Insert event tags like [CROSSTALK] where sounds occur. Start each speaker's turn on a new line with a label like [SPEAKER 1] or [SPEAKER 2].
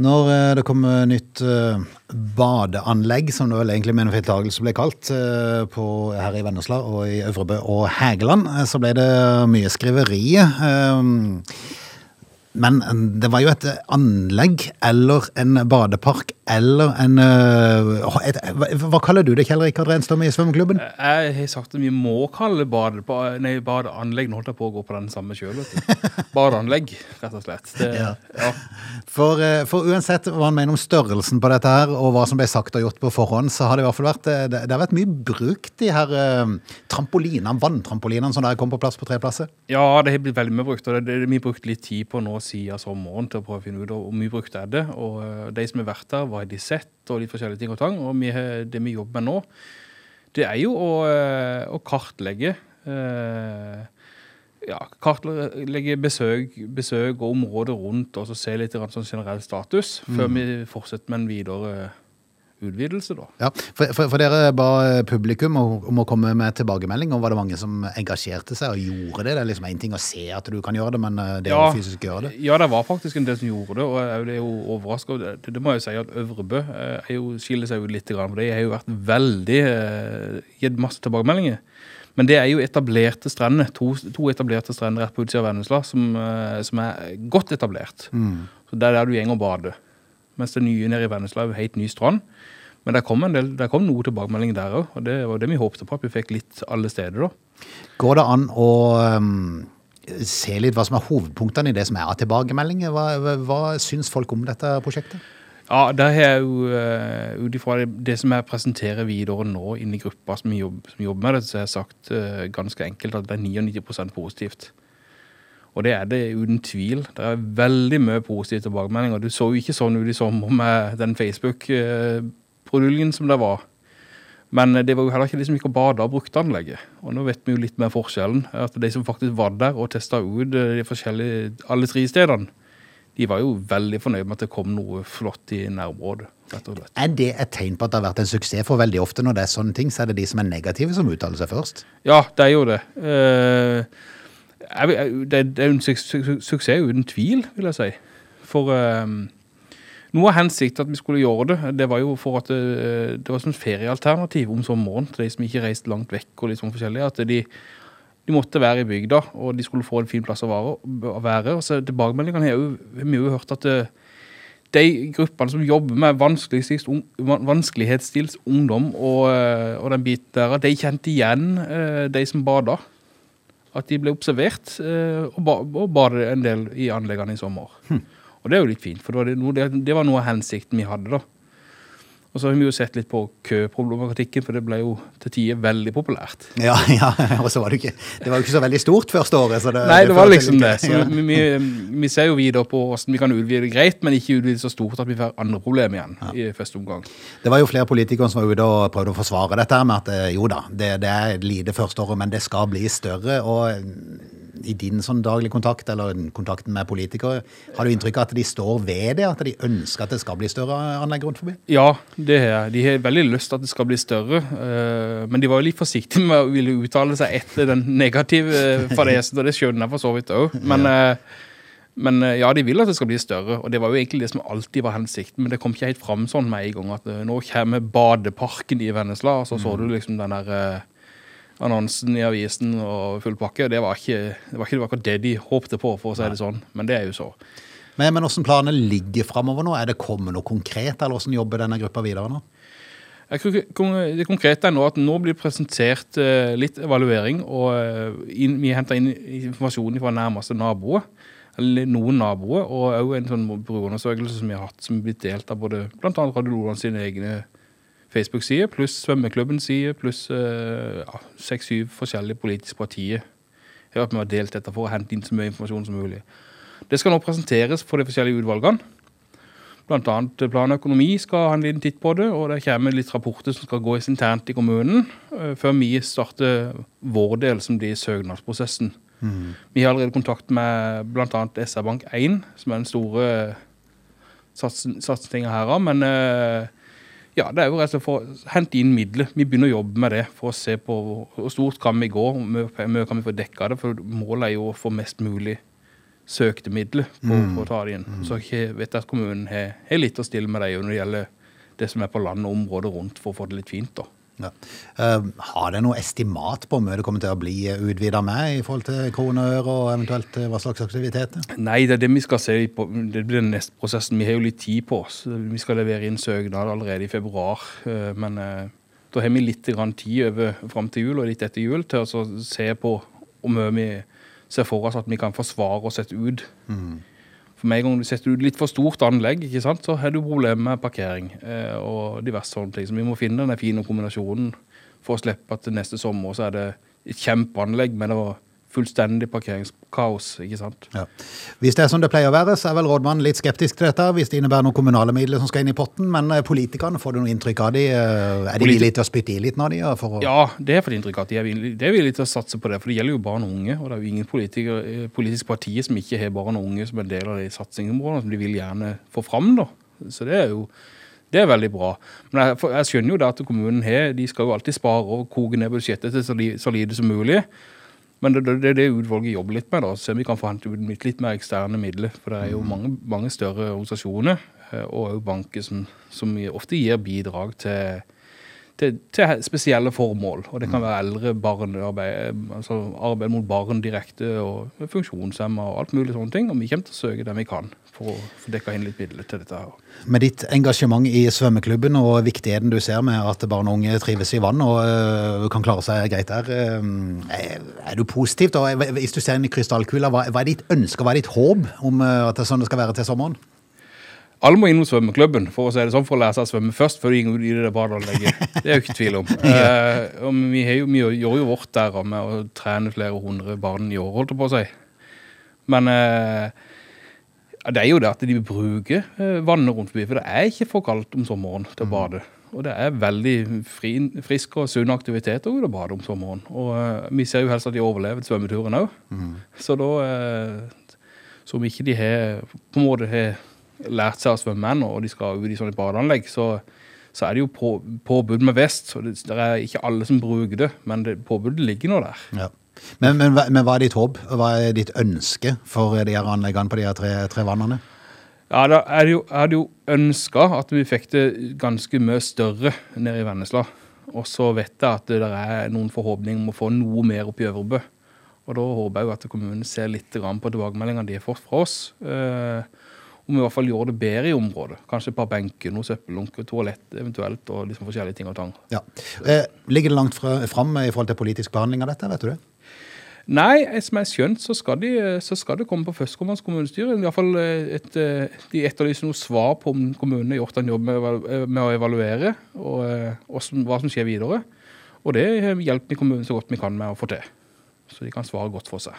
[SPEAKER 1] Når eh, det kom nytt eh, badeanlegg, som det vel egentlig med en feiltagelse ble kalt, eh, på, her i Vennesla og i Øvrebø og Hægeland, eh, så ble det mye skriveri. Eh, Men det var jo et anlegg eller en badepark eller en eh, et, Hva kaller du det, Kjell Rikard Renstrøm i svømmeklubben?
[SPEAKER 2] Jeg har sagt at vi må kalle bade, nei, badeanlegg Nå holdt jeg på å gå på den samme sjøl. Badeanlegg, rett og slett. Det,
[SPEAKER 1] Ja.
[SPEAKER 2] ja.
[SPEAKER 1] For, eh, for uansett hva han mener om størrelsen på dette her, og hva som ble sagt og gjort på forhånd, så har det i hvert fall vært eh, Det, det har vært mye brukt, de her eh, trampolinene, vanntrampolinene som der kom på plass på tre plasser.
[SPEAKER 2] Ja, det har blitt veldig mye brukt, og det, det, vi har brukt litt tid på nå siden sommeren til å prøve å finne ut hvor mye brukt er det, og eh, de som har vært der, hva har de sett, og litt forskjellige ting og tang, og vi, det vi jobber med nå, det er jo å, eh, å kartlegge, eh, ja, kartlegge besøk, besøk og området rundt, og så se litt sånn generell status, før vi fortsetter med en videre utvidelse da.
[SPEAKER 1] Ja, for, for, for dere ba publikum om, om å komme med tilbakemelding, og var det mange som engasjerte seg og gjorde det? Det er liksom en ting å se at du kan gjøre det, men eh, det
[SPEAKER 2] Ja.
[SPEAKER 1] å fysisk gjøre det.
[SPEAKER 2] Ja, det var faktisk en del som gjorde det, og jeg er jo overrasket. Det, det må jeg jo si at Øvrebø eh, jo, skiller seg jo litt, for de har jo vært veldig, eh, gitt masse tilbakemeldinger. Men det er jo etablerte strender, to, to etablerte strender rett på utsida av Vennesla, som, som er godt etablert. Så det er der du gjenger og bader. Mens det nye nede i Vennesla er jo helt ny strand. Men det kom, en del, det kom noe tilbakemelding der òg, og det var det vi håpte på, at vi fikk litt alle steder. da.
[SPEAKER 1] Går det an å um, se litt hva som er hovedpunktene i det som er av tilbakemeldinger? Hva, hva, hva syns folk om dette prosjektet?
[SPEAKER 2] Ja, der har jeg jo, uh, ut ifra det, det som jeg presenterer videre nå inn i gruppa som jobber, som jobber med det, så har jeg sagt eh, ganske enkelt at det er 99% positivt. Og det er det uten tvil. Det er veldig mye positive tilbakemeldinger. Du så jo ikke sånn ut i sommer med den Facebook-produljen som det var. Men eh, det var jo heller ikke de som gikk og bada og brukte anlegget. Og nå vet vi jo litt mer forskjellen. At de som faktisk var der og testa ut eh, de forskjellige, alle tre stedene, de var jo veldig fornøyd med at det kom noe flott i nærområdet. rett og slett.
[SPEAKER 1] Er det et tegn på at det har vært en suksess? For veldig ofte når det er sånne ting, så er det de som er negative som uttaler seg først.
[SPEAKER 2] Ja, det er jo det. Eh, det, er jo en su su suksess uten tvil, vil jeg si. For um, noe av hensikten at vi skulle gjøre det, det var jo for at det, det var som feriealternativ om sommeren til de som ikke reiste langt vekk og litt sånn forskjellig, at de, de måtte være i bygda, og de skulle få en fin plass å være. Og så tilbakemeldingene har vi jo hørt at det, de gruppene som jobber med vanskelighetsstils ungdom og, eh, og den biten der, de kjente igjen eh, de som bada. At de ble observert eh, og, ba, og bar en del i anleggene i sommer. Og det er jo litt fint, for det var, noe, det, det var noe av hensikten vi hadde da. Og så har vi jo sett litt på køproblematikken, for det ble jo til tider veldig populært.
[SPEAKER 1] Ja, [LAUGHS] ja, og så var det ikke Det var jo ikke så veldig stort første året. Så det,
[SPEAKER 2] Nei, det var liksom det. Så
[SPEAKER 1] ja.
[SPEAKER 2] vi, vi, vi ser jo videre på hvordan vi kan utvide det greit, men ikke utvide så stort at vi får andre problemer igjen i første omgang.
[SPEAKER 1] Det var jo flere politikere som var ute og prøvde å forsvare dette med at eh, jo da, det, det er lite første året, men det skal bli større. Og i din sånn daglig kontakt, eller kontakten med politikere, har du inntrykk av at de står ved det? At de ønsker at det skal bli større anlegg rundt forbi?
[SPEAKER 2] Ja, det har jeg. De har veldig lyst til at det skal bli større, eh, men de var jo litt forsiktige med å ville uttale seg etter den negative eh, fadesen, og det skjønner jeg for så vidt også. Men, eh, men ja, de vil at det skal bli større, og det var jo egentlig det som alltid var hensikten, men det kom ikke helt fram sånn med en gang at nå kommer badeparken i Vennesla, og så så du liksom den der annonsen i avisen og full pakke. Det var ikke det var ikke, akkurat det de håpte på, for å si det sånn, men det er jo så.
[SPEAKER 1] Men, men hvordan planene ligger fremover nå? Er det kommet noe konkret, eller hvordan jobber denne gruppa videre nå?
[SPEAKER 2] Jeg tror Det konkrete er nå at nå blir presentert eh, litt evaluering, og eh, inn, vi henter inn informasjon fra nærmeste naboer, eller noen naboer, og òg en sånn brukerundersøkelse som vi har hatt, som er blitt delt av både annet Radio Nordland sine egne Facebook-sider, pluss svømmeklubbens side, pluss eh, ja, seks-syv forskjellige politiske partier. Jeg har vært med og delt dette for å hente inn så mye informasjon som mulig. Det skal nå presenteres for de forskjellige utvalgene. Blant annet plan og økonomi skal ha en liten titt på det, og det kommer litt rapporter som skal gås internt i kommunen, eh, før vi starter vår del, som blir søknadsprosessen. Vi har allerede kontakt med blant annet SR-Bank 1, som er den store satsingen her, men eh, ja, det er jo rett og slett for å hente inn midler. Vi begynner å jobbe med det for å se på hvor stort kan vi gå, hvor mye kan vi få dekket det, for målet er jo å få mest mulig søkte midler på, på å ta det inn. Så jeg vet at kommunen har, har litt å stille med det når det gjelder det som er på land og området rundt for å få det litt fint. da.
[SPEAKER 1] Ja. Uh, har det noe estimat på hvor mye det kommer til å bli utvida med i forhold til kroner og øre, og eventuelt eh, hva slags aktiviteter?
[SPEAKER 2] Nei, det er det vi skal se på. Det blir den neste prosessen. Vi har jo litt tid på oss. Vi skal levere inn søknad allerede i februar. eh, Men eh, da har vi litt grann tid over fram til jul og litt etter jul til å se på hvor mye vi ser for oss at vi kan forsvare oss et ut. For med en gang du setter ut litt for stort anlegg, ikke sant, så har du problemer med parkering eh, og diverse sånne ting. Så vi må finne den fine kombinasjonen for å slippe at neste sommer så er det et kjempeanlegg med noe fullstendig parkeringskaos, ikke sant?
[SPEAKER 1] Ja. Hvis det er som det pleier å være, så er vel rådmannen litt skeptisk til dette, hvis det innebærer noen kommunale midler som skal inn i potten. Men eh, politikerne, får du noe inntrykk av de? Eh, Er de villige til å spytte i litt nå, de? å...
[SPEAKER 2] Ja, det er for inntrykk at de er villige, til å satse på det, for det gjelder jo barn og unge, og det er jo ingen politiske partier som ikke har barn og unge som en del av de satsingsområdene som de vil gjerne få fram da. Så det er jo, det er veldig bra. Men jeg, jeg skjønner jo det at kommunen har, de skal jo alltid spare og koke ned budsjettet til så, li, så lite som mulig. Men det, det, det utvalget jobber litt med da, så vi kan få hentet ut litt, mer eksterne midler, for det er jo mange, mange større organisasjoner, eh, og banker som, som ofte gir bidrag til, til, til spesielle formål. Og det kan være eldre barn, arbeid, altså arbeid mot barn direkte, og funksjonshemmer og alt mulig sånne ting. Og vi kommer til å søke det vi kan for å få dekka inn litt midler til dette her.
[SPEAKER 1] Med ditt engasjement i svømmeklubben og viktigheten du ser med at barn og unge trives i vann og øh, kan klare seg greit der, øh, er, du positivt? Og hvis du ser inn i krystallkula, hva, hva er ditt ønske, hva er ditt håp om øh, at det er sånn det skal være til sommeren?
[SPEAKER 2] Alle må innom svømmeklubben for å si det sånn, for å lære seg å svømme først, før de går i det badeanlegget. Det er jo ikke tvil om. [LAUGHS] Eh, og vi, har jo, vi gjør jo vårt der med å trene flere hundre barn i år, holdt jeg på å si. Men uh, det er jo det at de bruker eh, vannet rundt forbi, for det er ikke for kaldt om sommeren til å bade. Og det er veldig fri, friske og sunne aktiviteter å bade om sommeren. Og uh, vi ser jo helst at de overlever svømmeturen også. Så da, uh, som ikke de har, på en måte har lært seg å svømme ennå, og de skal ut i sånne badeanlegg, så, så er det jo på, påbud med vest. Så det, det er ikke alle som bruker det, men det, påbudet ligger nå der.
[SPEAKER 1] Ja. Men, men, men hva er ditt håp? Hva er ditt ønske for de her anleggene på de her tre, tre vannene?
[SPEAKER 2] Ja, da er det jo, er det jo ønska at vi fikk det ganske mye større nede i Vennesla. Og så vet jeg at det der er noen forhåpninger om å få noe mer opp i Øvrebø. Og da håper jeg jo at kommunen ser litt på tilbakemeldingene de har fått fra oss. Eh, om vi i hvert fall gjør det bedre i området. Kanskje et par benker, noe søppellunker, toalett eventuelt, og liksom forskjellige ting og tang.
[SPEAKER 1] Ja. Eh, ligger det langt fra, fram i forhold til politisk behandling av dette, vet du det?
[SPEAKER 2] Nei, som jeg har skjønt, så skal, de, så skal det komme på førstkommende kommunestyre. I hvert fall eh, et, eh, De etterlyser noe svar på om kommunene har gjort en jobb med, eh, med å evaluere, og, og som, hva som skjer videre. Og det hjelper vi kommunen så godt vi kan med å få til. Så de kan svare godt for seg.